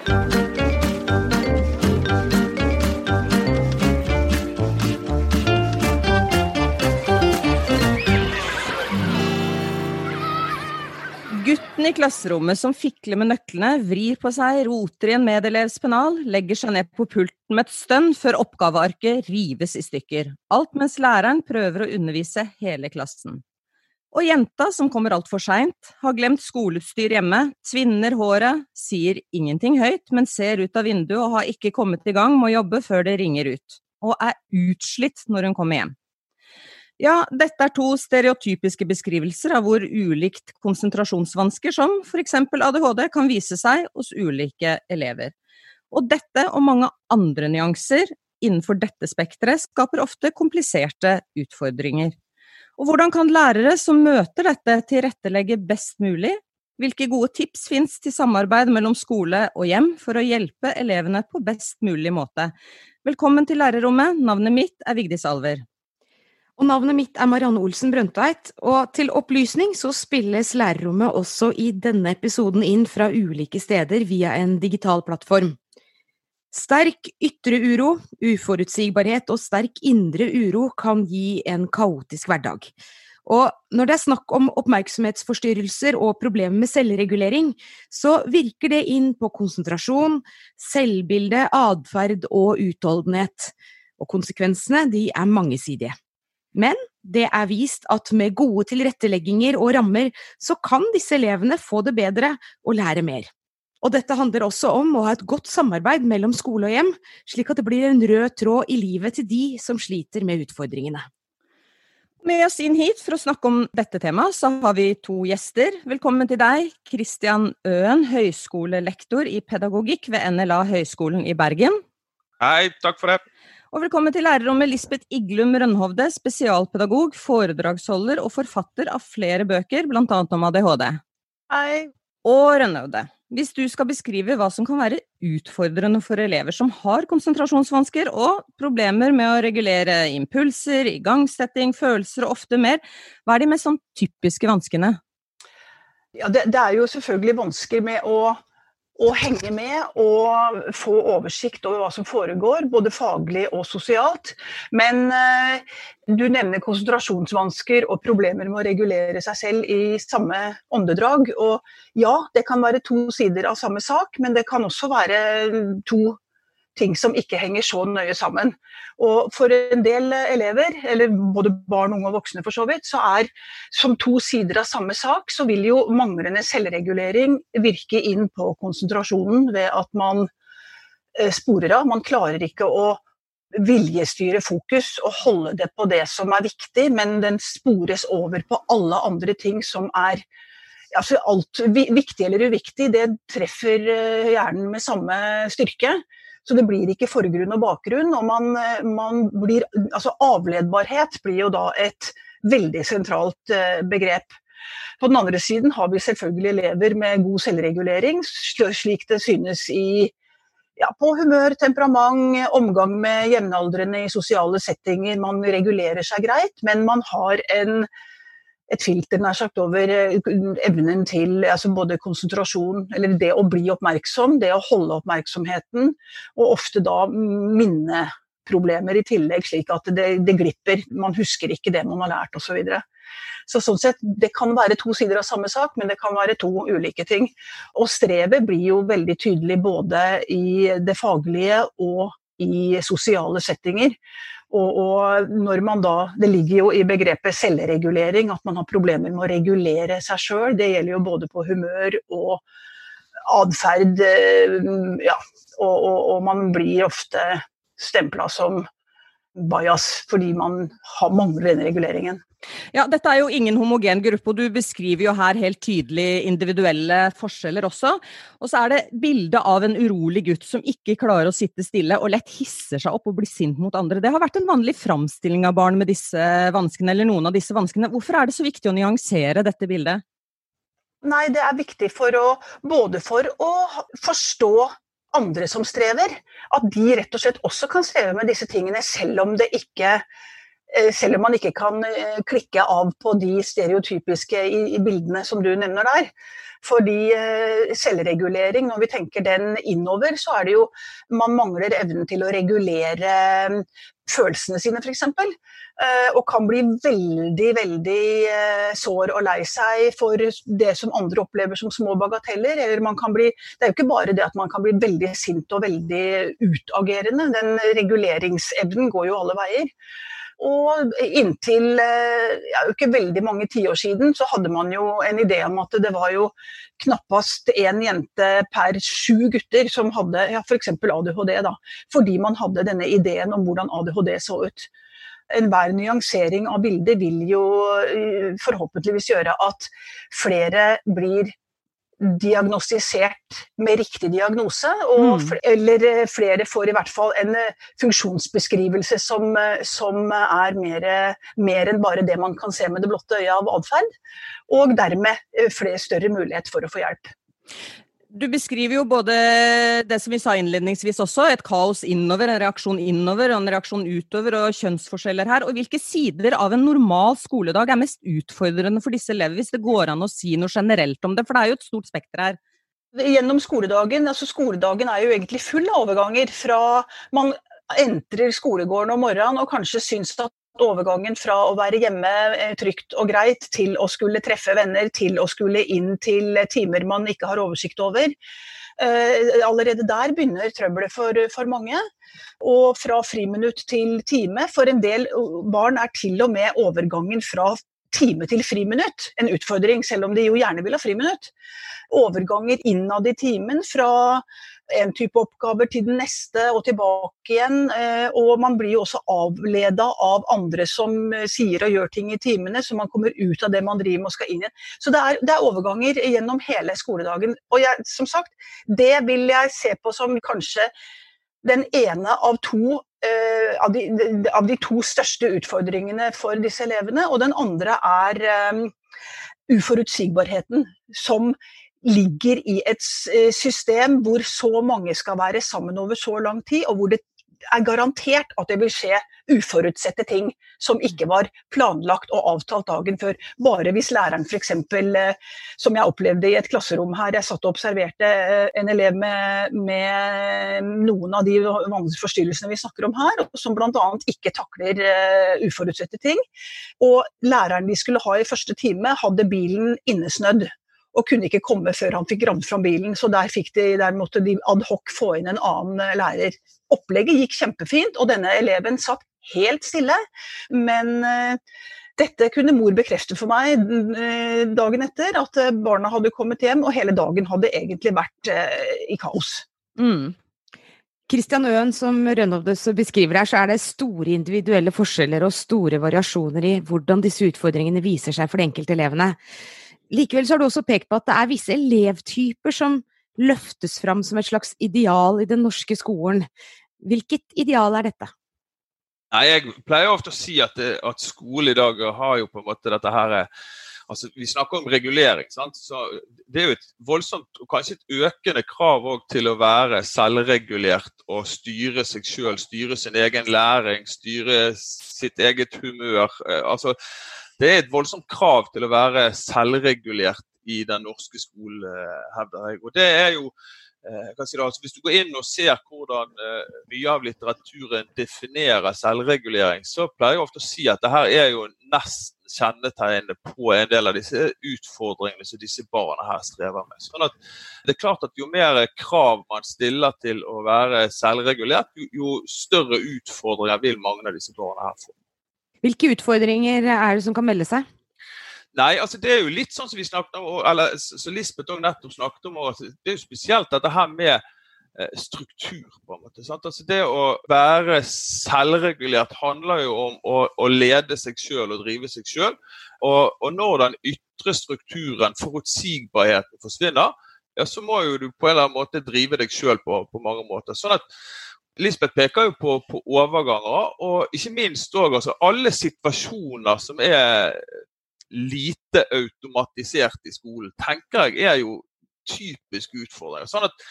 Gutten i klasserommet som fikler med nøklene, vrir på seg, roter i en medelevs pennal, legger seg ned på pulten med et stønn før oppgavearket rives i stykker. Alt mens læreren prøver å undervise hele klassen. Og jenta som kommer altfor seint, har glemt skoleutstyr hjemme, tvinner håret, sier ingenting høyt, men ser ut av vinduet og har ikke kommet i gang med å jobbe før det ringer ut, og er utslitt når hun kommer hjem. Ja, dette er to stereotypiske beskrivelser av hvor ulikt konsentrasjonsvansker som f.eks. ADHD kan vise seg hos ulike elever. Og dette og mange andre nyanser innenfor dette spekteret skaper ofte kompliserte utfordringer. Og hvordan kan lærere som møter dette tilrettelegge best mulig? Hvilke gode tips fins til samarbeid mellom skole og hjem for å hjelpe elevene på best mulig måte? Velkommen til lærerrommet, navnet mitt er Vigdis Alver. Og navnet mitt er Marianne Olsen Brøndtveit, og til opplysning så spilles lærerrommet også i denne episoden inn fra ulike steder via en digital plattform. Sterk ytre uro, uforutsigbarhet og sterk indre uro kan gi en kaotisk hverdag. Og når det er snakk om oppmerksomhetsforstyrrelser og problemer med selvregulering, så virker det inn på konsentrasjon, selvbilde, atferd og utholdenhet. Og konsekvensene de er mangesidige. Men det er vist at med gode tilrettelegginger og rammer, så kan disse elevene få det bedre og lære mer. Og dette handler også om å ha et godt samarbeid mellom skole og hjem, slik at det blir en rød tråd i livet til de som sliter med utfordringene. Med oss inn hit for å snakke om dette temaet, så har vi to gjester. Velkommen til deg, Kristian Øen, høyskolelektor i pedagogikk ved NLA Høgskolen i Bergen. Hei, takk for det. Og velkommen til lærerrommet Lisbeth Iglum Rønhovde, spesialpedagog, foredragsholder og forfatter av flere bøker, bl.a. om ADHD. Hei. Og Rønhovde, hvis du skal beskrive hva som kan være utfordrende for elever som har konsentrasjonsvansker og problemer med å regulere impulser, igangsetting, følelser og ofte mer, hva er de mest sånn typiske vanskene? Ja, det, det er jo selvfølgelig vansker med å å henge med og få oversikt over hva som foregår, både faglig og sosialt. Men eh, du nevner konsentrasjonsvansker og problemer med å regulere seg selv i samme åndedrag. Og ja, det kan være to sider av samme sak, men det kan også være to ting som ikke henger så nøye sammen. Og for en del elever, eller både barn, unge og voksne for så vidt, så er som to sider av samme sak, så vil jo manglende selvregulering virke inn på konsentrasjonen ved at man eh, sporer av. Man klarer ikke å viljestyre fokus og holde det på det som er viktig, men den spores over på alle andre ting som er altså alt, Viktig eller uviktig, det treffer eh, hjernen med samme styrke. Så det blir ikke forgrunn og bakgrunn. og man, man blir, altså Avledbarhet blir jo da et veldig sentralt eh, begrep. På den andre siden har vi selvfølgelig elever med god selvregulering, slik det synes i ja, på humør, temperament, omgang med jevnaldrende i sosiale settinger. Man regulerer seg greit, men man har en et filter nær sagt over eh, evnen til altså både konsentrasjon, eller det å bli oppmerksom, det å holde oppmerksomheten, og ofte da minneproblemer i tillegg, slik at det, det glipper. Man husker ikke det man har lært osv. Så, videre. så sånn Det kan være to sider av samme sak, men det kan være to ulike ting. Og strevet blir jo veldig tydelig både i det faglige og i sosiale settinger. Og, og, når man da, Det ligger jo i begrepet selvregulering at man har problemer med å regulere seg sjøl. Det gjelder jo både på humør og atferd. Eh, ja, og, og, og, man blir ofte stempla som bajas fordi man har, mangler denne reguleringen. Ja, Dette er jo ingen homogen gruppe, og du beskriver jo her helt tydelig individuelle forskjeller også. Og så er det bildet av en urolig gutt som ikke klarer å sitte stille og lett hisser seg opp og blir sint mot andre. Det har vært en vanlig framstilling av barn med disse vanskene, eller noen av disse vanskene. Hvorfor er det så viktig å nyansere dette bildet? Nei, det er viktig for å, både for å forstå andre som strever, at de rett og slett også kan streve med disse tingene, selv om ikke selv om man ikke kan klikke av på de stereotypiske bildene som du nevner der. Fordi eh, selvregulering, når vi tenker den innover, så er det jo Man mangler evnen til å regulere følelsene sine, f.eks. Eh, og kan bli veldig, veldig eh, sår og lei seg for det som andre opplever som små bagateller. Eller man kan bli, det er jo ikke bare det at man kan bli veldig sint og veldig utagerende. Den reguleringsevnen går jo alle veier. Og inntil eh, ja, ikke veldig mange tiår siden så hadde man jo en idé om at det var jo knappast én jente per sju gutter som hadde ja, f.eks. ADHD. da, Fordi man hadde denne ideen om hvordan ADHD så ut. Enhver nyansering av bildet vil jo eh, forhåpentligvis gjøre at flere blir diagnostisert med riktig diagnose, og, mm. eller eh, flere får i hvert fall en eh, funksjonsbeskrivelse som, som er mer, mer, enn bare det man kan se med det blotte øyet av atferd, og dermed flere større mulighet for å få hjelp. Du beskriver jo både det som vi sa innledningsvis også, et kaos innover, en reaksjon innover og en reaksjon utover, og kjønnsforskjeller her. Og hvilke sider av en normal skoledag er mest utfordrende for disse elever, hvis det går an å si noe generelt om det? For det er jo et stort spekter her. Gjennom skoledagen, altså skoledagen er jo egentlig full av overganger fra man entrer skolegården om morgenen og kanskje syns at overgangen fra å være hjemme eh, trygt og greit til å skulle treffe venner, til å skulle inn til timer man ikke har oversikt over. Eh, allerede der begynner trøbbelet for, for mange. Og fra friminutt til time. For en del barn er til og med overgangen fra time til friminutt en utfordring, selv om de jo gjerne vil ha friminutt. Overganger innad i timen fra en type oppgaver til den neste og tilbake igjen. Eh, og man blir jo også avleda av andre som eh, sier og gjør ting i timene, så man kommer ut av det man driver med og skal inn igjen. Så det er, det er overganger gjennom hele skoledagen. Og jeg, som sagt, det vil jeg se på som kanskje den ene av to uh, av, de, av, de, to største utfordringene for disse elevene. Og den andre er um, uforutsigbarheten som ligger i et eh, system hvor så mange skal være sammen over så lang tid, og hvor det er garantert at det vil skje uforutsette ting som ikke var planlagt og avtalt dagen før. Bare hvis læreren f.eks., eh, som jeg opplevde i et klasserom her, jeg satt og observerte eh, en elev med, med noen av de forstyrrelsene vi snakker om her, som bl.a. ikke takler uforutsette ting. Og læreren vi skulle ha i første time, hadde bilen innesnødd og kunne ikke komme før han fikk fram bilen. Så der, de, der måtte de adhoc få inn en annen eh, lærer. Opplegget gikk kjempefint, og denne eleven satt helt stille. Men uh, dette kunne mor bekrefte for meg uh, dagen etter, at barna hadde kommet hjem, og hele dagen hadde egentlig vært i kaos. Mm. Kristian Øen, som Rønhovdes beskriver her, så er det store individuelle forskjeller og store variasjoner i hvordan disse utfordringene viser seg for de enkelte elevene. Likevel så har du også pekt på at det er visse elevtyper som løftes fram som et slags ideal i den norske skolen. Hvilket ideal er dette? Nei, Jeg pleier ofte å si at, det, at skole i dag har jo på en måte dette her altså Vi snakker om regulering. sant? Så Det er jo et voldsomt og kanskje et økende krav til å være selvregulert og styre seg selv, styre sin egen læring, styre sitt eget humør. Eh, altså det er et voldsomt krav til å være selvregulert i den norske skolen, eh, hevder jeg. Og det er jo eh, si det, altså Hvis du går inn og ser hvordan uh, mye av litteraturen definerer selvregulering, så pleier jeg ofte å si at det her er jo nesten kjennetegnet på en del av disse utfordringene som disse barna her strever med. Sånn at det er klart at Jo mer krav man stiller til å være selvregulert, jo større utfordringer vil mange av disse barna her få. Hvilke utfordringer er det som kan melde seg? Nei, altså Det er jo litt sånn som vi snakket om, eller som Lisbeth også nettopp snakket om. Det er jo spesielt dette her med eh, struktur. på en måte. Sant? Altså Det å være selvregulert handler jo om å, å lede seg sjøl og drive seg sjøl. Og, og, når den ytre strukturen, forutsigbarheten, forsvinner, ja, så må jo du på en eller annen måte drive deg sjøl på, på mange måter. Sånn at Lisbeth peker jo på, på overganger, og ikke minst òg altså, alle situasjoner som er lite automatisert i skolen, tenker jeg er jo typisk utfordringer. Sånn at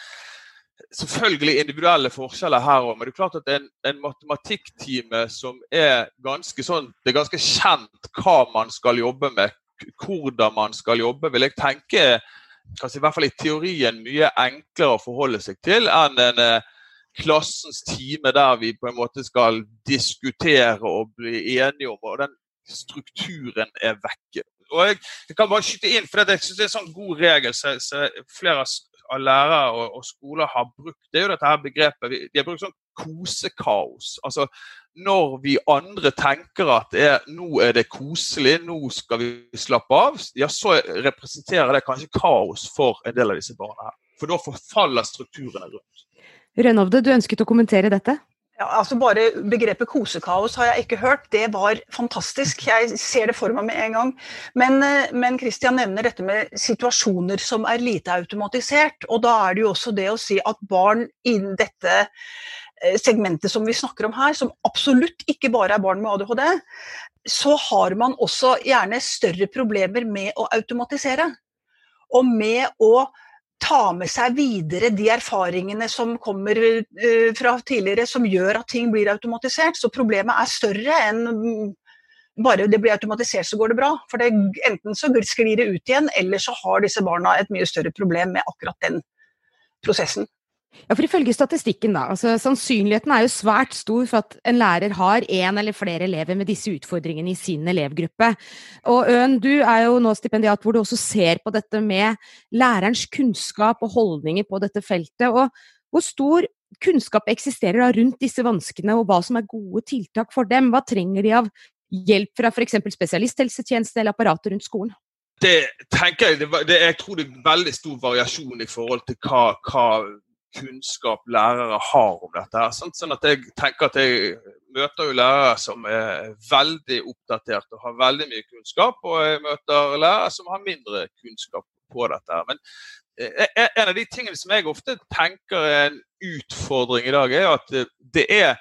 selvfølgelig individuelle forskjeller her òg, men det er klart at en, en matematikktime som er ganske sånn Det er ganske kjent hva man skal jobbe med, hvordan man skal jobbe, vil jeg tenke kanskje i hvert fall i teorien mye enklere å forholde seg til enn en eh, klassens time der vi på en måte skal diskutere og bli enige om, og den strukturen er vekke. Og jeg, jeg kan bare skyte inn, for jeg synes det er en sånn god regel som flere av lærere og, og, skoler har brukt. Det er jo dette her begrepet De har brukt sånn kosekaos. Altså når vi andre tenker at er, nå er det koselig, nå skal vi slappe av, ja, så representerer det kanskje kaos for en del av disse barna her. For da forfaller strukturene rundt. Rønhovde, du ønsket å kommentere dette? Ja, altså Bare begrepet kosekaos har jeg ikke hørt. Det var fantastisk. Jeg ser det for meg med en gang. Men, eh, men Christian nevner dette med situasjoner som er lite automatisert. Og da er det jo også det å si at barn innen dette eh, segmentet som vi snakker om her, som absolutt ikke bare er barn med ADHD, så har man også gjerne større problemer med å automatisere. Og med å ta med seg videre de erfaringene som kommer uh, fra tidligere, som gjør at ting blir automatisert. Så problemet er større enn bare det blir automatisert, så går det bra. For det, enten så sklir det ut igjen, eller så har disse barna et mye større problem med akkurat den prosessen. Ja, for Ifølge statistikken, da, altså sannsynligheten er jo svært stor for at en lærer har én eller flere elever med disse utfordringene i sin elevgruppe. Og Øen, du er jo nå stipendiat hvor du også ser på dette med lærerens kunnskap og holdninger på dette feltet. og Hvor stor kunnskap eksisterer da rundt disse vanskene, og hva som er gode tiltak for dem? Hva trenger de av hjelp fra f.eks. spesialisthelsetjeneste eller apparatet rundt skolen? Det tenker jeg, det, det, jeg tror det er veldig stor variasjon i forhold til hva, hva kunnskap lærere har om dette. Sånn, sånn at jeg tenker at jeg møter jo lærere som er veldig oppdatert og har veldig mye kunnskap, og jeg møter lærere som har mindre kunnskap på dette. her. Men eh, eh, en av de tingene som jeg ofte tenker er en utfordring i dag, er at det er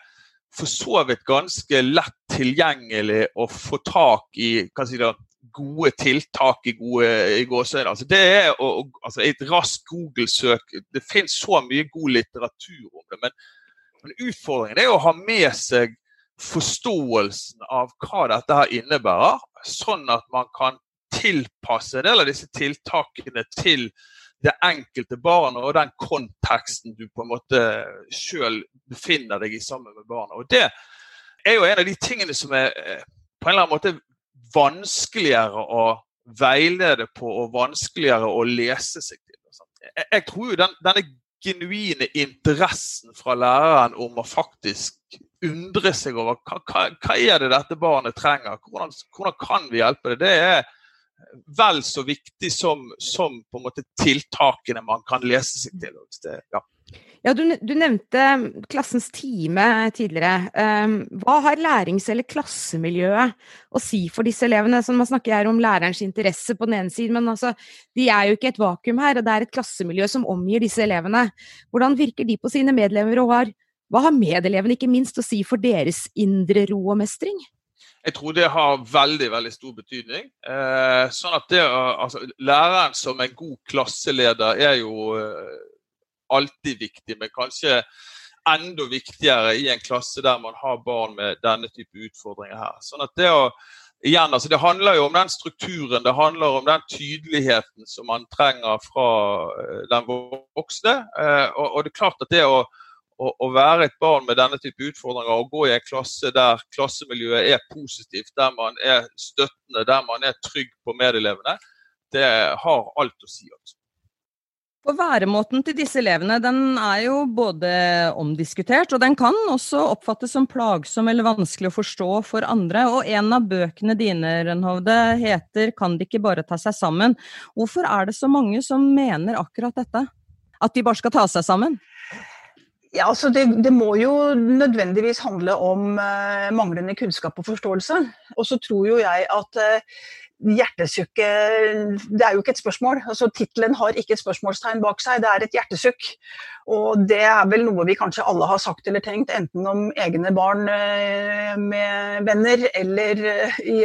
for så vidt ganske lett tilgjengelig å få tak i hva si det, gode tiltak i, gode, i gåsøyne. Altså det er å, altså et raskt Google-søk Det finnes så mye god litteratur om det. Men, men, utfordringen er å ha med seg forståelsen av hva dette her innebærer, sånn at man kan tilpasse en del av disse tiltakene til det enkelte barnet og den konteksten du på en måte sjøl befinner deg i sammen med barna. Og Det er jo en av de tingene som er eh, på en eller annen måte vanskeligere å veilede på og vanskeligere å lese seg til. Jeg, jeg tror jo den, denne genuine interessen fra læreren om å faktisk undre seg over hva, hva, hva er det dette barnet trenger, hvordan, hvordan, kan vi hjelpe det, det er vel så viktig som, som tiltakene man kan lese seg til. Det, ja. Ja, du, du, nevnte klassens time tidligere. Um, hva har lærings- eller klassemiljøet å si for disse elevene? Så man snakker her om lærerens interesse på den ene siden, men altså, de er jo ikke et vakuum her. og Det er et klassemiljø som omgir disse elevene. Hvordan virker de på sine medlemmer og har, hva har medelevene ikke minst å si for deres indre ro og mestring? Jeg tror det har veldig veldig stor betydning. Eh, sånn at det, altså, Læreren som en god klasseleder er jo eh, alltid viktig, men kanskje enda viktigere i en klasse der man har barn med denne type utfordringer her. Sånn at det å Igjen, altså det handler jo om den strukturen, det handler om den tydeligheten som man trenger fra eh, den voksne. Eh, og, det er klart at det å, å, å, være et barn med denne type utfordringer og gå i en klasse der klassemiljøet er positivt, der man er støttende, der man er trygg på medelevene, det har alt å si. altså. For væremåten til disse elevene den er jo både omdiskutert, og den kan også oppfattes som plagsom eller vanskelig å forstå for andre. Og en av bøkene dine, Rønhovde, heter 'Kan de ikke bare ta seg sammen'? Hvorfor er det så mange som mener akkurat dette? At de bare skal ta seg sammen? Ja, altså det, det, må jo nødvendigvis handle om uh, manglende kunnskap og forståelse. Og så tror jo jeg at uh, hjertesukk Det er jo ikke et spørsmål. altså Tittelen har ikke et spørsmålstegn bak seg, det er et hjertesukk. Og det er vel noe vi kanskje alle har sagt eller tenkt, enten om egne barn eh, med venner eller i,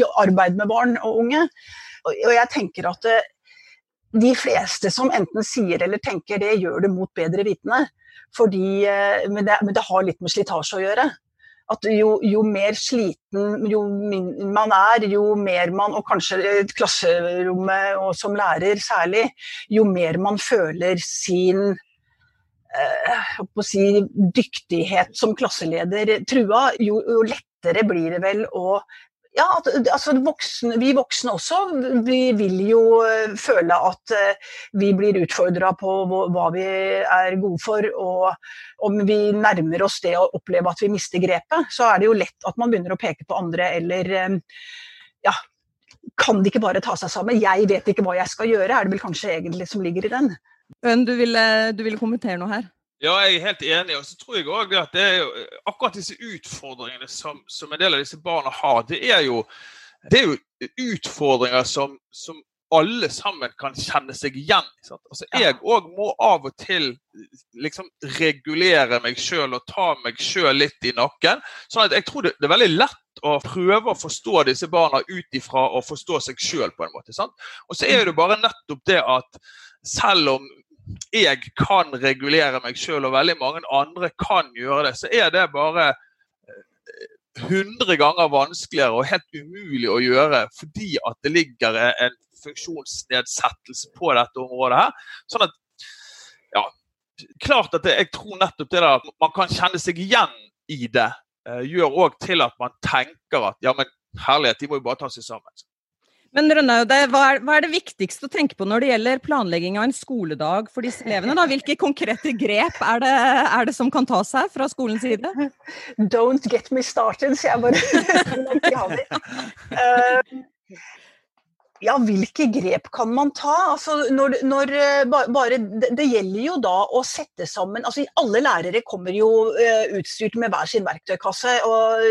i arbeid med barn og unge. Og jeg tenker at de fleste som enten sier eller tenker det, gjør det mot bedre vitende. Fordi, eh, men, det, men det har litt med slitasje å gjøre at jo, jo, mer sliten jo man er, jo mer man, og kanskje klasserommet og som lærer særlig, jo mer man føler sin eh, si, dyktighet som klasseleder. Trua, jo, jo lettere blir det vel å ja, altså voksne, Vi voksne også vi vil jo eh, føle at eh, vi blir utfordra på hva vi er gode for. Og om vi nærmer oss det å oppleve at vi mister grepet, så er det jo lett at man begynner å peke på andre eller eh, ja, kan de ikke bare ta seg sammen? Jeg vet ikke hva jeg skal gjøre, er det vel kanskje egentlig som ligger i den. Du ville, du ville kommentere noe her? Ja, jeg er helt enig. Og så tror jeg òg at det er jo akkurat disse utfordringene som, som, en del av disse barna har, det er jo, det er jo utfordringer som, som alle sammen kan kjenne seg igjen i. Altså, jeg òg må av og til liksom regulere meg sjøl og ta meg sjøl litt i nakken. sånn at jeg tror det, det, er veldig lett å prøve å forstå disse barna ut ifra å forstå seg sjøl på en måte. Sant? Og så er det bare nettopp det at selv om jeg kan regulere meg sjøl, og veldig mange andre kan gjøre det, så er det bare 100 eh, ganger vanskeligere og helt umulig å gjøre fordi at det ligger en funksjonsnedsettelse på dette området her. Sånn at ja, klart at jeg tror nettopp det der at man kan kjenne seg igjen i det, uh, gjør òg til at man tenker at ja, men herlighet, de må jo bare ta seg sammen. Men Rønnaud, hva, hva, er det viktigste å tenke på når det gjelder planlegging av en skoledag for disse elevene? Da? Hvilke konkrete grep er det, er det som kan tas her fra skolens side? Don't get me started, sier jeg bare. uh, Ja, hvilke grep kan man ta? Altså, når, når, eh, bare, det, gjelder jo da å sette sammen altså, Alle lærere kommer jo uh, utstyrt med hver sin verktøykasse. Og,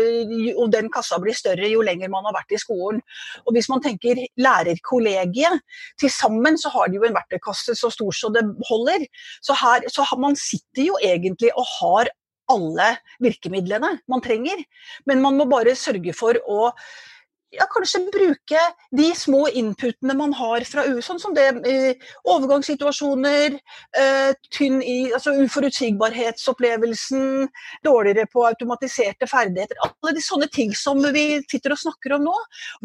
og, den kassa blir større jo lenger man har vært i skolen. Og Hvis man tenker lærerkollegiet, til sammen så har de jo en verktøykasse så stor så det holder. Så, her, så man sitter jo egentlig og har alle virkemidlene man trenger. Men man må bare sørge for å ja, kanskje bruke de små inputene man har fra EU, sånn som det eh, overgangssituasjoner, eh, tynn i, altså uforutsigbarhetsopplevelsen, dårligere på automatiserte ferdigheter. Alle de sånne ting som vi sitter og snakker om nå.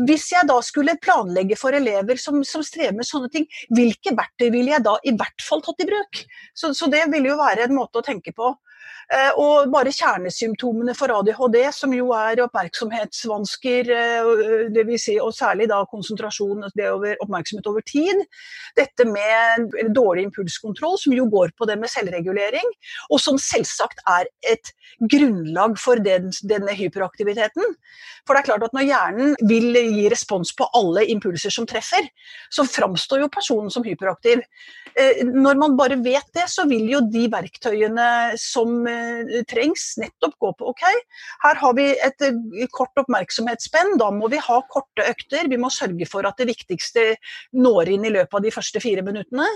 Hvis jeg da skulle planlegge for elever som, som strever med sånne ting, hvilke verktøy ville jeg da i hvert fall tatt i bruk? Så, så det ville jo være en måte å tenke på. Eh, og bare kjernesymptomene for ADHD, som jo er oppmerksomhetsvansker, eh, vil si, og særlig da konsentrasjon, det over oppmerksomhet over tid. Dette med dårlig impulskontroll, som jo går på det med selvregulering, og som selvsagt er et grunnlag for den, denne hyperaktiviteten. For det er klart at når hjernen vil gi respons på alle impulser som treffer, så framstår jo personen som hyperaktiv. Eh, når man bare vet det, så vil jo de verktøyene som Eh, trengs, nettopp gå på OK, her har vi et eh, kort oppmerksomhetsspenn, da må vi ha korte økter. Vi må sørge for at det viktigste når inn i løpet av de første fire minuttene.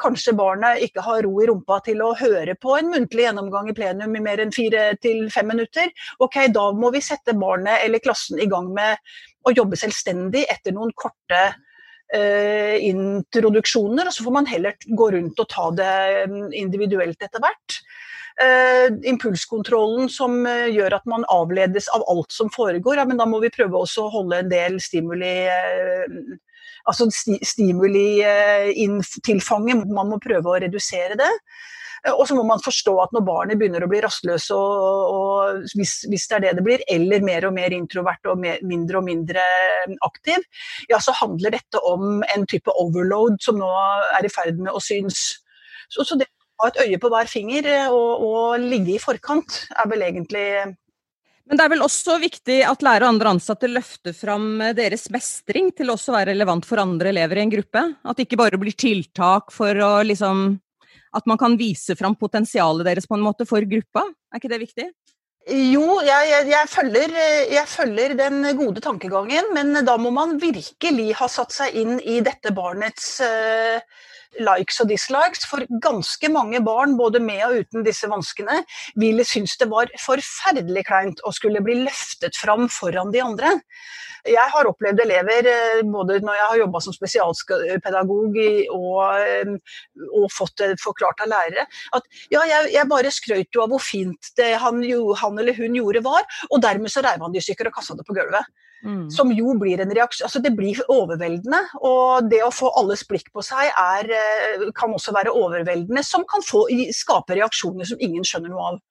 Kanskje barnet ikke har ro i rumpa til å høre på en muntlig gjennomgang i plenum i mer enn fire til fem minutter. Ok, Da må vi sette barnet eller klassen i gang med å jobbe selvstendig etter noen korte introduksjoner. og Så får man heller gå rundt og ta det mm, individuelt etter hvert. Uh, impulskontrollen som uh, gjør at man avledes av alt som foregår, ja, men da må vi prøve også å holde en del stimuli Altså sti, stimuli-tilfanget, man må prøve å redusere det. Og så må man forstå at når barnet begynner å bli rastløse, og, og hvis, hvis, det er det det blir, eller mer og mer introvert og mer, mindre og mindre aktiv, ja, så handler dette om en type overload som nå er i ferd med å synes. Så, så det ha et øye på hver finger eh, og, og ligge i forkant, er vel egentlig men det er vel også viktig at lærere og andre ansatte løfter fram eh, deres mestring til også å være relevant for andre elever i en gruppe? At det ikke bare blir tiltak for å liksom At man kan vise fram potensialet deres på en måte for gruppa? Er ikke det viktig? Jo, jeg, jeg, følger, jeg, følger, den gode tankegangen, men da må man virkelig ha satt seg inn i dette barnets uh, likes og dislikes, for ganske mange barn, både med og uten disse vanskene, ville synes det var forferdelig kleint å skulle bli løftet fram foran de andre. Jeg har opplevd elever, eh, både når jeg har jobba som spesialpedagog og, eh, og, fått det forklart av lærere, at ja, jeg, jeg bare skrøt jo av hvor fint det han, han, eller hun gjorde var, og dermed så reiv han de i stykker og kasta det på gulvet. Mm. Som jo blir en reaksjon Altså det blir overveldende. Og det å få alles blikk på seg er, eh, kan også være overveldende, som kan få, skape reaksjoner som ingen skjønner noe av.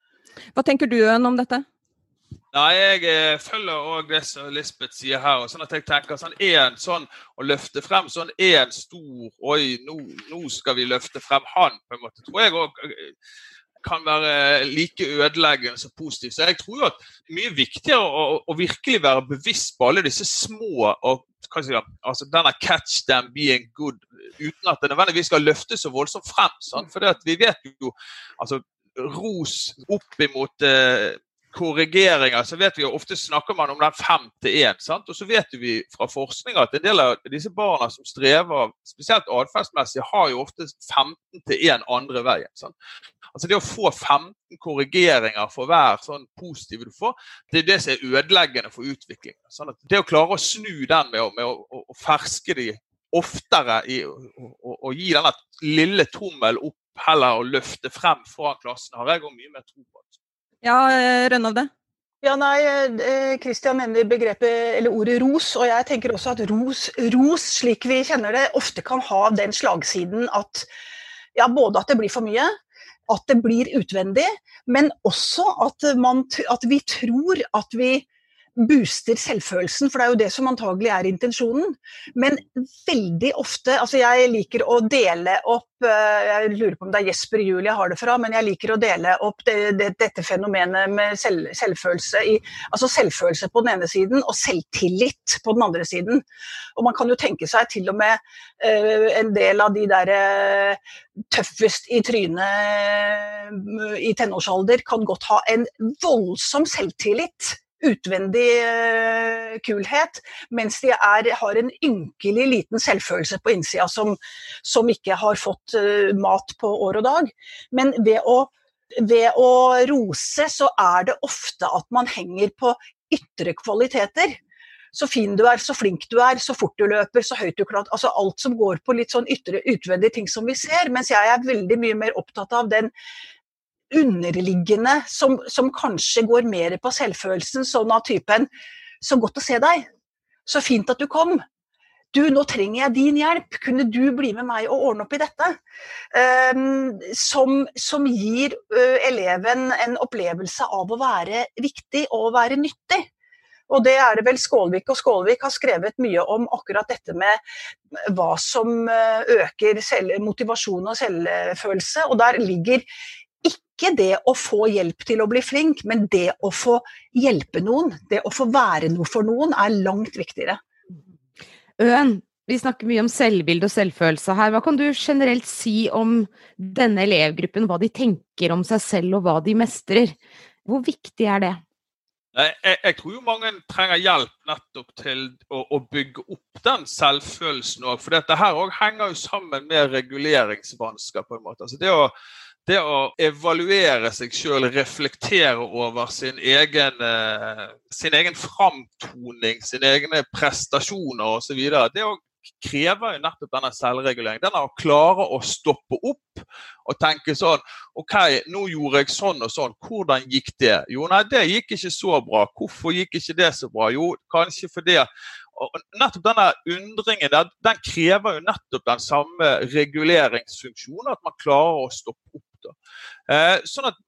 Hva tenker du om dette? Nei, Jeg eh, følger òg det som Lisbeth sier her. og sånn at jeg tenker sånn en sånn Å løfte frem sånn en stor Oi, nå, nå, skal vi løfte frem han, på en måte. tror jeg også kan være like ødeleggende som positivt. Så jeg tror jo at det er mye viktigere å, å, virkelig være bevisst på alle disse små og si, altså denne catch them being good, uten at det nødvendigvis skal løftes så voldsomt frem. Sant? For vi vet jo altså ros opp imot eh, korrigeringer, så vet vi jo ofte snakker man om den fem til én. Og så vet vi fra forskning at en del av disse barna som strever, spesielt atferdsmessig, har jo ofte 15 til én andre veien. Sant? Altså Det å få 15 korrigeringer for hver sånn positive du får, det er det som er ødeleggende for utvikling. Sånn det å klare å snu den med å, med å, å ferske de oftere i, å gi denne lille tommel opp heller å løfte frem fra klassen, har jeg òg mye mer tro på. Ja, eh, Rønnovde? Ja, nei, Kristian mener nevner begrepet, eller ordet ros, og jeg tenker også at ros, ros, slik vi kjenner det, ofte kan ha den slagsiden at ja, både at det blir for mye, at det blir utvendig, men også at, man, at vi tror at vi booster selvfølelsen, for det er jo det som antagelig er intensjonen. Men veldig ofte Altså, jeg liker å dele opp eh, Jeg lurer på om det er Jesper Juel jeg har det fra, men jeg liker å dele opp det, det, dette fenomenet med selv, selvfølelse i Altså selvfølelse på den ene siden og selvtillit på den andre siden. Og man kan jo tenke seg til og med uh, en del av de der uh, tøffest i trynet uh, i tenårsalder kan godt ha en voldsom selvtillit utvendig uh, kulhet, mens de er, har en ynkelig liten selvfølelse på innsida som, som ikke har fått uh, mat på år og dag. Men ved å, ved å rose så er det ofte at man henger på ytre kvaliteter så fin du er, så flink du er, så fort du løper, så høyt du klart. Altså alt som går på litt sånn ytre, utvendige ting som vi ser. Mens jeg er veldig mye mer opptatt av den underliggende som, som, kanskje går mer på selvfølelsen, sånn av typen Så godt å se deg. Så fint at du kom. Du, nå trenger jeg din hjelp. Kunne du bli med meg og ordne opp i dette? Um, som, som, gir uh, eleven en opplevelse av å være viktig og å være nyttig. Og det er det vel Skålvik og Skålvik har skrevet mye om akkurat dette med hva som øker motivasjon og selvfølelse. Og der ligger ikke det å få hjelp til å bli flink, men det å få hjelpe noen, det å få være noe for noen, er langt viktigere. Øen, vi snakker mye om selvbilde og selvfølelse her. Hva kan du generelt si om denne elevgruppen, hva de tenker om seg selv og hva de mestrer? Hvor viktig er det? Jeg, jeg, tror jo mange trenger hjelp nettopp til å, å bygge opp den selvfølelsen òg. For dette her òg henger jo sammen med reguleringsvansker. på en måte. Altså det å det å evaluere seg sjøl, reflektere over sin egen, eh, sin egen framtoning, sine egne prestasjoner osv. Det krever jo nettopp denne selvreguleringen. Den å klare å stoppe opp og tenke sånn OK, nå gjorde jeg sånn og sånn. Hvordan gikk det? Jo, nei, det gikk ikke så bra. Hvorfor gikk ikke det så bra? Jo, kanskje fordi og nettopp denne undringen der, den krever jo nettopp den samme reguleringsfunksjonen. At man klarer å stoppe opp Eh, sånn at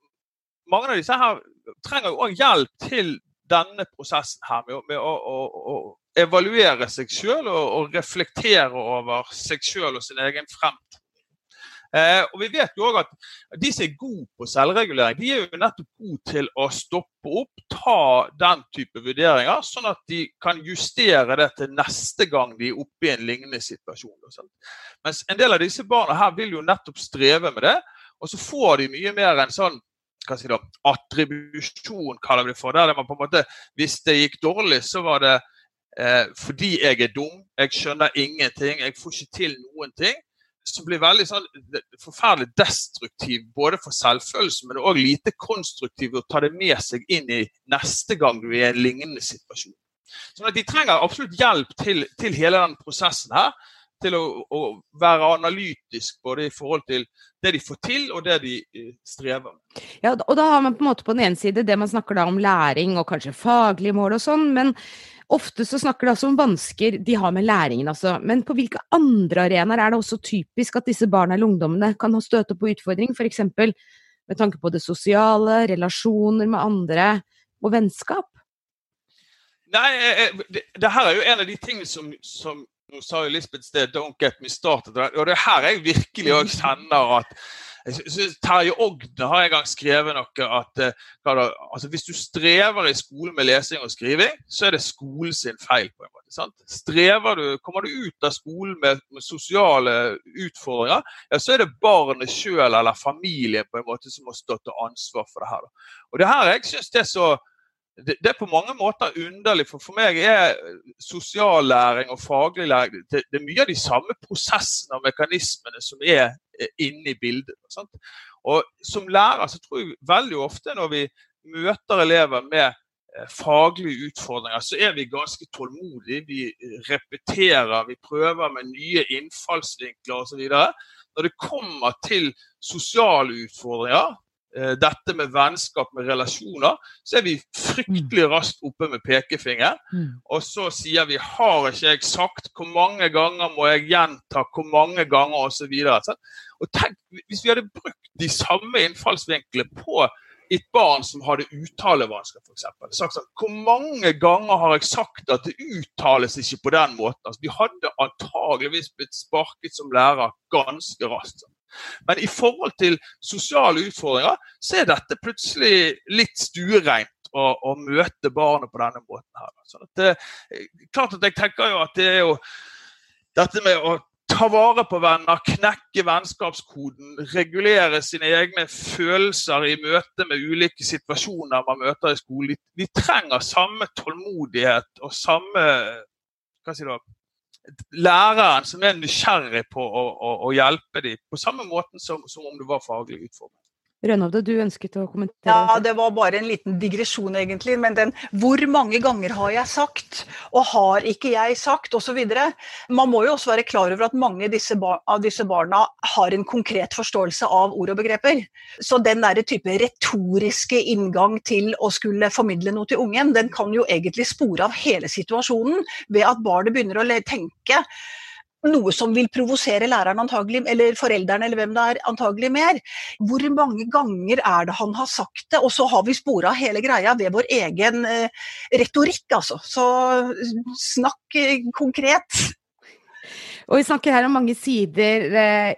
mange av disse her trenger jo òg hjelp til denne prosessen her med, med å, å, å, evaluere seg sjøl og, og, reflektere over seg sjøl og sin egen fremtid. Eh, og vi vet jo også at De som er gode på selvregulering, de er jo nettopp gode til å stoppe opp, ta den type vurderinger, sånn at de kan justere det til neste gang de er oppe i en lignende situasjon. Mens en del av disse barna her vil jo nettopp streve med det. Og så får de mye mer en sånn hva si da, attribusjon, kaller vi det for. Der man på en måte, Hvis det gikk dårlig, så var det eh, fordi jeg er dum, jeg skjønner ingenting, jeg får ikke til noen ting. som blir veldig sånn, forferdelig destruktiv både for selvfølelsen, men òg lite konstruktiv å ta det med seg inn i neste gang du er i en lignende situasjon. Sånn at De trenger absolutt hjelp til, til hele den prosessen her til å, å, være analytisk både i forhold til det de får til og det de eh, strever med. Ja, og da har man på en måte på den ene side det man snakker da om læring og kanskje faglige mål og sånn, men ofte så snakker det også om vansker de har med læringen, altså. Men på hvilke andre arenaer er det også typisk at disse barna eller ungdommene kan støte på utfordring, f.eks. med tanke på det sosiale, relasjoner med andre og vennskap? Nei, eh, eh, det, det her er jo en av de tingene som, som nå sa jo Lisbeth sted 'don't get me started'. Og det er her jeg virkelig òg kjenner at Terje Ogden har en gang skrevet noe at eh, da, altså hvis du strever i skolen med lesing og skriving, så er det skolen sin feil. på en måte. Sant? Strever du, Kommer du ut av skolen med, med sosiale utfordringer, ja, så er det barnet sjøl eller familien på en måte som må stå til ansvar for det her. Da. Og det her jeg synes det er så det, det, er på mange måter underlig, for for meg er sosiallæring og faglig læring det, det, er mye av de samme prosessene og mekanismene som er inne i bildet. Sant? Og Som lærer så tror jeg veldig ofte når vi møter elever med eh, faglige utfordringer, så er vi ganske tålmodige. Vi repeterer, vi prøver med nye innfallsvinkler osv. Når det kommer til sosiale utfordringer, Eh, dette med vennskap, med relasjoner, så er vi fryktelig raskt oppe med pekefinger. Mm. Og så sier vi 'har ikke jeg sagt', 'hvor mange ganger må jeg gjenta', 'hvor mange ganger', osv. Og tenk, hvis vi hadde brukt de samme innfallsvinklene på et barn som hadde uttalevansker, f.eks. Sagt sånn Hvor mange ganger har jeg sagt at det uttales ikke på den måten? Altså, vi hadde antageligvis blitt sparket som lærer ganske raskt. Men i forhold til sosiale utfordringer, så er dette plutselig litt stuereint å, å møte barnet på denne måten. her. Så det, klart at jeg tenker jo at det er jo dette med å ta vare på venner, knekke vennskapskoden, regulere sine egne følelser i møte med ulike situasjoner man møter i skolen. De trenger samme tålmodighet og samme hva sier du, læreren som er nysgjerrig på å, å, å hjelpe dem, på samme måte som, som om det var faglig utformet. Rønhovde, du ønsket å kommentere? Ja, Det var bare en liten digresjon, egentlig. Men den hvor mange ganger har jeg sagt, og har ikke jeg sagt, osv. Man må jo også være klar over at mange disse av disse barna har en konkret forståelse av ord og begreper. Så den der type retoriske inngang til å skulle formidle noe til ungen, den kan jo egentlig spore av hele situasjonen ved at barnet begynner å tenke noe som vil provosere læreren antagelig, eller foreldrene eller hvem det er, antagelig mer. Hvor mange ganger er det han har sagt det? Og så har vi spora hele greia ved vår egen eh, retorikk, altså. Så snakk eh, konkret. Og vi snakker her om mange sider eh,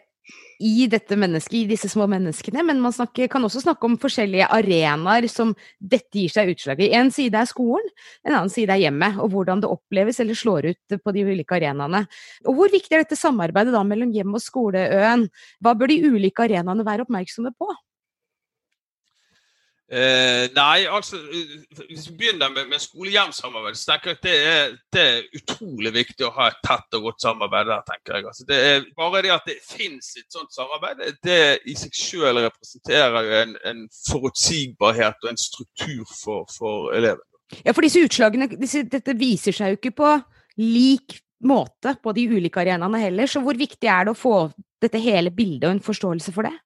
i dette mennesket, i disse små menneskene, men man snakker, kan også snakke om forskjellige arenaer som dette gir seg utslag i. En side er skolen, en annen side er hjemmet, og hvordan det oppleves eller slår ut på de ulike arenaene. Og Hvor viktig er dette samarbeidet da mellom hjem og skoleøen? Hva bør de ulike arenaene være oppmerksomme på? Eh, nei, altså Hvis vi begynner med, med skole-hjem-samarbeid, så tenker jeg at det er, det er, utrolig viktig å ha et tett og godt samarbeid der. tenker jeg. Altså, det er Bare det at det finnes et sånt samarbeid, det i seg selv representerer jo en, en, forutsigbarhet og en struktur for, for elevene. Ja, for disse utslagene disse, dette viser seg jo ikke på lik måte på de ulike arenaene heller. Så hvor viktig er det å få dette hele bildet og en forståelse for det?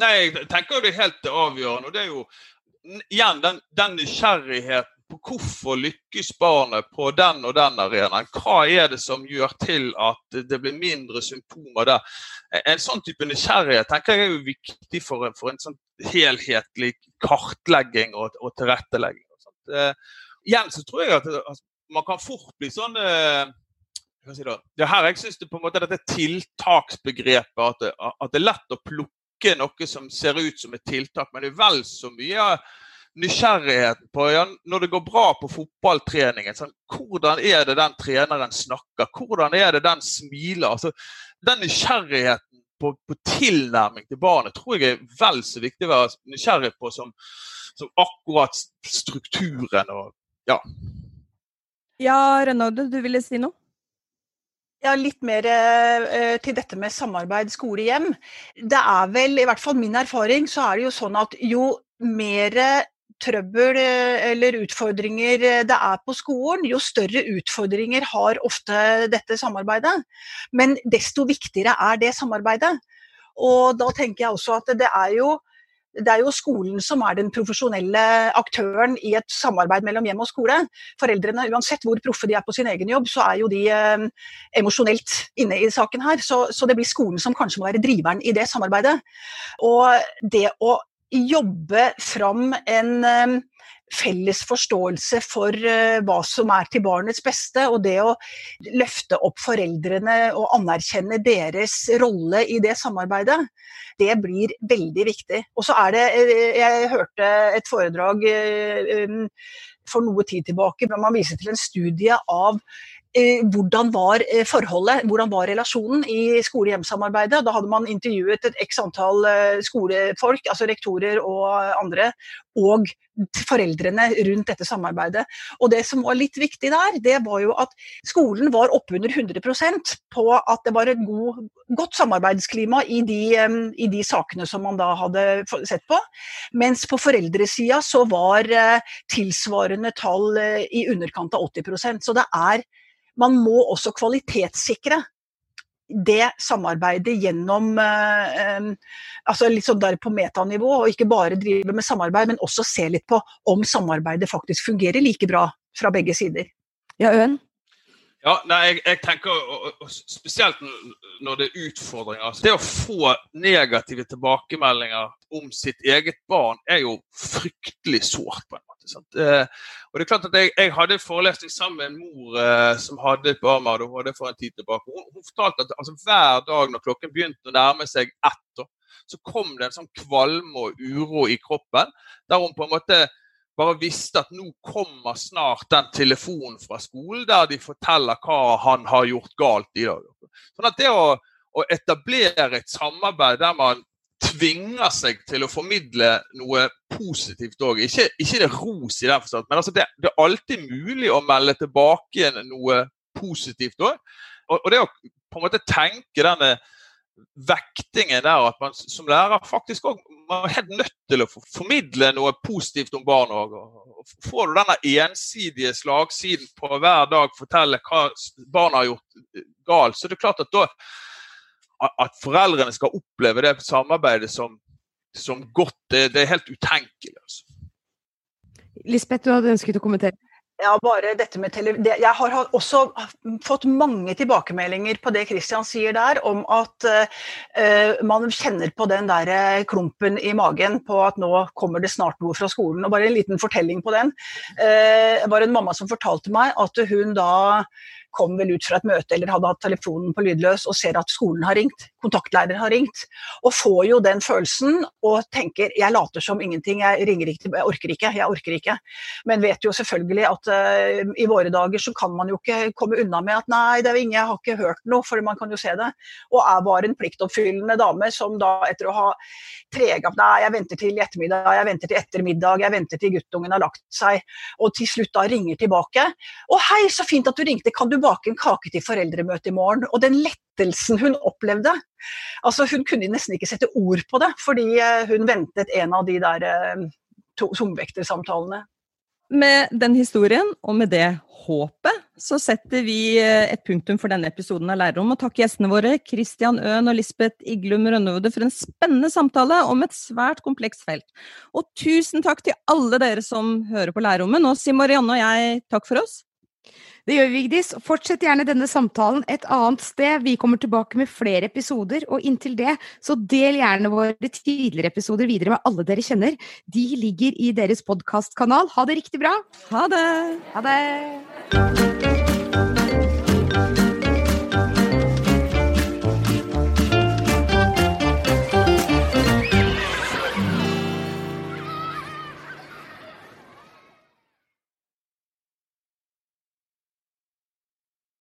Nei, jeg tenker jo det er helt avgjørende. og det er jo igjen den, den nysgjerrigheten på hvorfor lykkes barnet på den og den arenaen. Hva er det som gjør til at det blir mindre symptomer der? En sånn type nysgjerrighet tenker jeg er jo viktig for en, for en sånn helhetlig kartlegging og, og tilrettelegging. Og eh, igjen så tror jeg at altså, man kan fort bli sånn si det, det her jeg synes det på en måte dette tiltaksbegrepet, at det, at det er lett å plukke ikke noe som ser ut som et tiltak, men det er vel så mye nysgjerrigheten på ja, når det går bra på fotballtreningen. Sånn, hvordan er det den treneren snakker? Hvordan er det den smiler? Altså, den nysgjerrigheten på, på, tilnærming til barnet tror jeg er vel så viktig å være nysgjerrig på som, som akkurat strukturen og ja. Ja, Renaude, du ville si noe? Ja, litt mer eh, til dette med samarbeid skole-hjem. Det er vel, i hvert fall min erfaring, så er det jo sånn at jo mer trøbbel eh, eller utfordringer eh, det er på skolen, jo større utfordringer har ofte dette samarbeidet. Men desto viktigere er det samarbeidet. Og da tenker jeg også at det er jo det er jo skolen som er den profesjonelle aktøren i et samarbeid mellom hjem og skole. Foreldrene, uansett hvor proffe de er på sin egen jobb, så er jo de eh, emosjonelt inne i saken her. Så, så, det blir skolen som kanskje må være driveren i det samarbeidet. Og det å jobbe fram en eh, felles forståelse for uh, hva som er til barnets beste, og det å løfte opp foreldrene og anerkjenne deres rolle i det samarbeidet, det blir veldig viktig. Og så er det eh, Jeg hørte et foredrag uh, um, for noe tid tilbake, men man viser til en studie av Eh, hvordan var eh, forholdet, hvordan var relasjonen i skole-hjem-samarbeidet. Da hadde man intervjuet et x antall eh, skolefolk, altså rektorer og andre, og foreldrene rundt dette samarbeidet. Og Det som var litt viktig der, det var jo at skolen var oppunder 100% på at det var et god, godt samarbeidsklima i de, i de, sakene som man da hadde sett på. Mens på foreldresida så var tilsvarende tall i underkant av 80% Så det er man må også kvalitetssikre det samarbeidet gjennom eh, altså litt sånn der på metanivå, og ikke bare drive med samarbeid, men også se litt på om samarbeidet faktisk fungerer like bra fra begge sider. Ja, Øen? Ja, nei, jeg, jeg, tenker og, og, Spesielt når det er utfordringer. Altså, det å få negative tilbakemeldinger om sitt eget barn er jo fryktelig sårt. på en og det er klart at Jeg, jeg hadde en forelesning sammen med en mor eh, som hadde et barn med ADHD for en tid tilbake. Hun, hun fortalte at altså, hver dag når klokken begynte å nærme seg ett, så kom det en sånn kvalme og uro i kroppen. Der hun på en måte bare visste at nå kommer snart den telefonen fra skolen der de forteller hva han har gjort galt i dag. Sånn at det å, å etablere et samarbeid der man tvinger seg til å formidle noe positivt òg. Ikke, ikke, det ros i den forstand, men altså det, det, er alltid mulig å melde tilbake noe positivt òg. Og, og, det å på en måte tenke denne vektingen der at man som lærer faktisk òg er helt nødt til å formidle noe positivt om barn òg. Får du denne ensidige slagsiden på hver dag fortelle hva barna har gjort galt, så er det klart at da at foreldrene skal oppleve det samarbeidet som, som godt, det, det, er helt utenkelig. Altså. Lisbeth, du hadde ønsket å kommentere? Ja, bare dette med tele Jeg har også fått mange tilbakemeldinger på det Kristian sier der, om at uh, man kjenner på den der eh, klumpen i magen på at nå kommer det snart noe fra skolen. Og bare en liten fortelling på den. Uh, det var en mamma som fortalte meg at hun da kom vel ut fra et møte eller hadde hatt telefonen på lydløs og ser at skolen har ringt, kontaktlærer har ringt, og får jo den følelsen og tenker jeg later som ingenting, jeg ringer ikke, jeg orker ikke, jeg orker ikke. Men vet jo selvfølgelig at uh, i våre dager så kan man jo ikke komme unna med at nei, det er ingen, jeg har ikke hørt noe, for man kan jo se det. Og er bare en pliktoppfyllende dame som da etter å ha trega Nei, jeg venter til i ettermiddag, jeg venter til ettermiddag, jeg venter til guttungen har lagt seg, og til slutt da ringer tilbake. Å hei, så fint at du ringte, kan du bake en kake til foreldremøtet i morgen. Og den lettelsen hun opplevde. Altså, hun kunne nesten ikke sette ord på det, fordi eh, hun ventet en av de der eh, tungvektersamtalene. Med den historien, og med det håpet, så setter vi eh, et punktum for denne episoden av Lærerom. Og takk gjestene våre, Christian Øen og Lisbeth Iglum Rønnevode, for en spennende samtale om et svært komplekst felt. Og tusen takk til alle dere som hører på Lærerrommet. Nå sier Marianne og jeg takk for oss. Det gjør vi, Vigdis. Fortsett gjerne denne samtalen et annet sted. Vi kommer tilbake med flere episoder, og inntil det, så del gjerne våre tidligere episoder videre med alle dere kjenner. De ligger i deres podkastkanal. Ha det riktig bra. Ha det. Ha det.